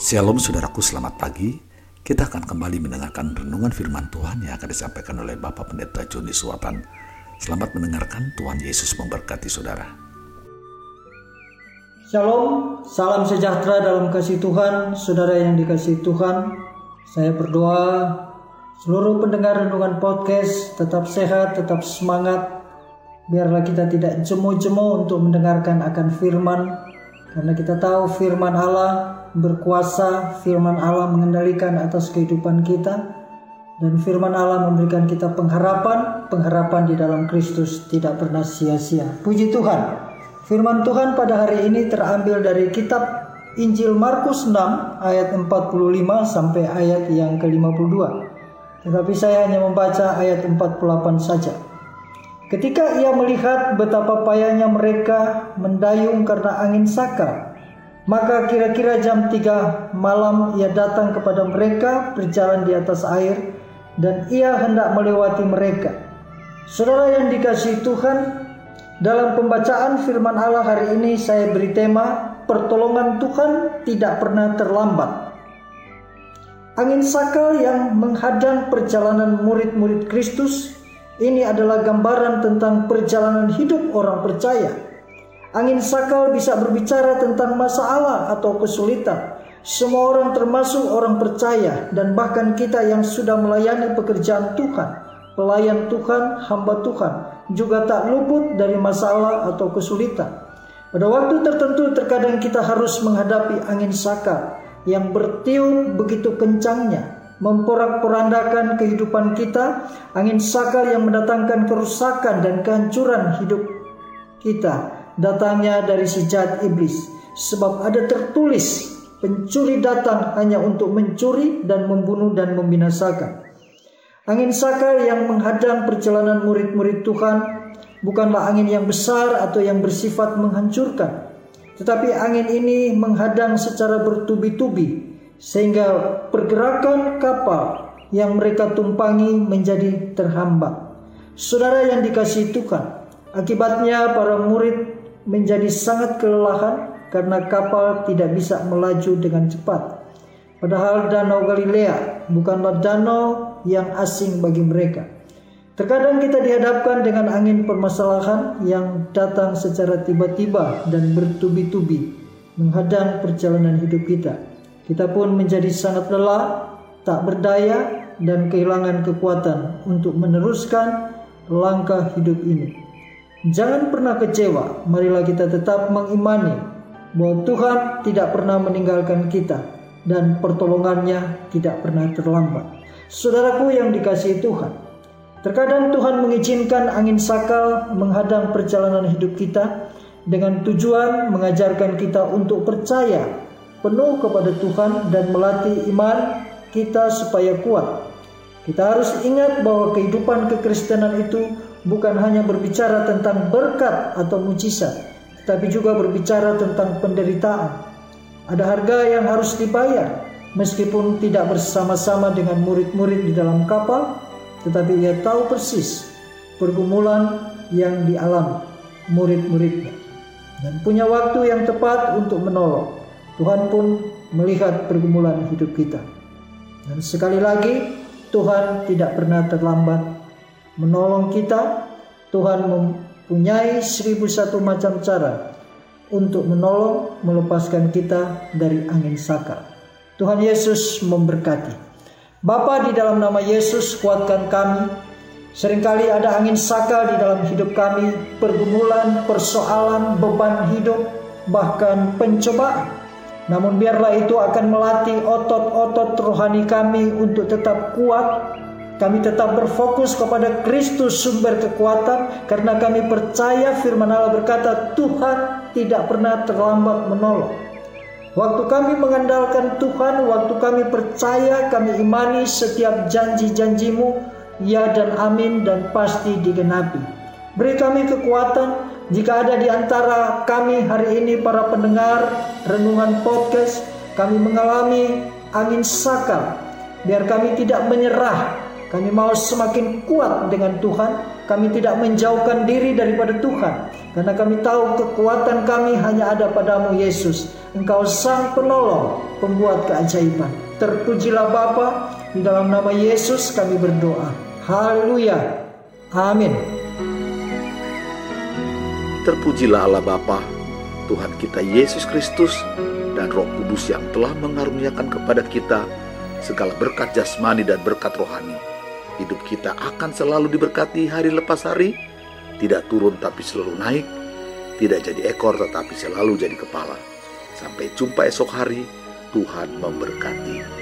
Shalom saudaraku, selamat pagi. Kita akan kembali mendengarkan renungan firman Tuhan yang akan disampaikan oleh Bapak Pendeta Joni Suwatan. Selamat mendengarkan, Tuhan Yesus memberkati saudara. Shalom, salam sejahtera dalam kasih Tuhan, saudara yang dikasih Tuhan. Saya berdoa seluruh pendengar renungan podcast tetap sehat, tetap semangat. Biarlah kita tidak jemu-jemu untuk mendengarkan akan firman, karena kita tahu firman Allah berkuasa, firman Allah mengendalikan atas kehidupan kita, dan firman Allah memberikan kita pengharapan, pengharapan di dalam Kristus tidak pernah sia-sia. Puji Tuhan. Firman Tuhan pada hari ini terambil dari kitab Injil Markus 6 ayat 45 sampai ayat yang ke-52. Tetapi saya hanya membaca ayat 48 saja. Ketika ia melihat betapa payahnya mereka mendayung karena angin sakar, maka kira-kira jam 3 malam ia datang kepada mereka berjalan di atas air dan ia hendak melewati mereka. Saudara yang dikasihi Tuhan, dalam pembacaan firman Allah hari ini saya beri tema pertolongan Tuhan tidak pernah terlambat. Angin sakal yang menghadang perjalanan murid-murid Kristus ini adalah gambaran tentang perjalanan hidup orang percaya. Angin sakal bisa berbicara tentang masalah atau kesulitan. Semua orang termasuk orang percaya dan bahkan kita yang sudah melayani pekerjaan Tuhan pelayan Tuhan, hamba Tuhan, juga tak luput dari masalah atau kesulitan. Pada waktu tertentu terkadang kita harus menghadapi angin saka yang bertiup begitu kencangnya, memporak-porandakan kehidupan kita, angin sakal yang mendatangkan kerusakan dan kehancuran hidup kita, datangnya dari si jahat iblis. Sebab ada tertulis, pencuri datang hanya untuk mencuri dan membunuh dan membinasakan. Angin sakal yang menghadang perjalanan murid-murid Tuhan bukanlah angin yang besar atau yang bersifat menghancurkan. Tetapi angin ini menghadang secara bertubi-tubi sehingga pergerakan kapal yang mereka tumpangi menjadi terhambat. Saudara yang dikasih Tuhan, akibatnya para murid menjadi sangat kelelahan karena kapal tidak bisa melaju dengan cepat. Padahal danau Galilea bukanlah danau yang asing bagi mereka. Terkadang kita dihadapkan dengan angin permasalahan yang datang secara tiba-tiba dan bertubi-tubi menghadang perjalanan hidup kita. Kita pun menjadi sangat lelah, tak berdaya, dan kehilangan kekuatan untuk meneruskan langkah hidup ini. Jangan pernah kecewa, marilah kita tetap mengimani bahwa Tuhan tidak pernah meninggalkan kita dan pertolongannya tidak pernah terlambat. Saudaraku yang dikasihi Tuhan, terkadang Tuhan mengizinkan angin sakal menghadang perjalanan hidup kita dengan tujuan mengajarkan kita untuk percaya penuh kepada Tuhan dan melatih iman kita supaya kuat. Kita harus ingat bahwa kehidupan kekristenan itu bukan hanya berbicara tentang berkat atau mujizat, tetapi juga berbicara tentang penderitaan, ada harga yang harus dibayar meskipun tidak bersama-sama dengan murid-murid di dalam kapal, tetapi ia tahu persis pergumulan yang dialami murid-muridnya dan punya waktu yang tepat untuk menolong. Tuhan pun melihat pergumulan hidup kita. Dan sekali lagi, Tuhan tidak pernah terlambat menolong kita. Tuhan mempunyai seribu satu macam cara untuk menolong melepaskan kita dari angin sakar. Tuhan Yesus memberkati. Bapa di dalam nama Yesus kuatkan kami. Seringkali ada angin sakar di dalam hidup kami, pergumulan, persoalan, beban hidup, bahkan pencobaan. Namun biarlah itu akan melatih otot-otot rohani kami untuk tetap kuat kami tetap berfokus kepada Kristus sumber kekuatan karena kami percaya firman Allah berkata Tuhan tidak pernah terlambat menolong. Waktu kami mengandalkan Tuhan, waktu kami percaya, kami imani setiap janji-janjimu, ya dan amin dan pasti digenapi. Beri kami kekuatan jika ada di antara kami hari ini para pendengar renungan podcast, kami mengalami angin sakal. Biar kami tidak menyerah, kami mau semakin kuat dengan Tuhan. Kami tidak menjauhkan diri daripada Tuhan. Karena kami tahu kekuatan kami hanya ada padamu Yesus. Engkau sang penolong, pembuat keajaiban. Terpujilah Bapa, di dalam nama Yesus kami berdoa. Haleluya. Amin. Terpujilah Allah Bapa, Tuhan kita Yesus Kristus, dan Roh Kudus yang telah mengaruniakan kepada kita segala berkat jasmani dan berkat rohani. Hidup kita akan selalu diberkati hari lepas hari, tidak turun tapi selalu naik, tidak jadi ekor tetapi selalu jadi kepala. Sampai jumpa esok hari, Tuhan memberkati.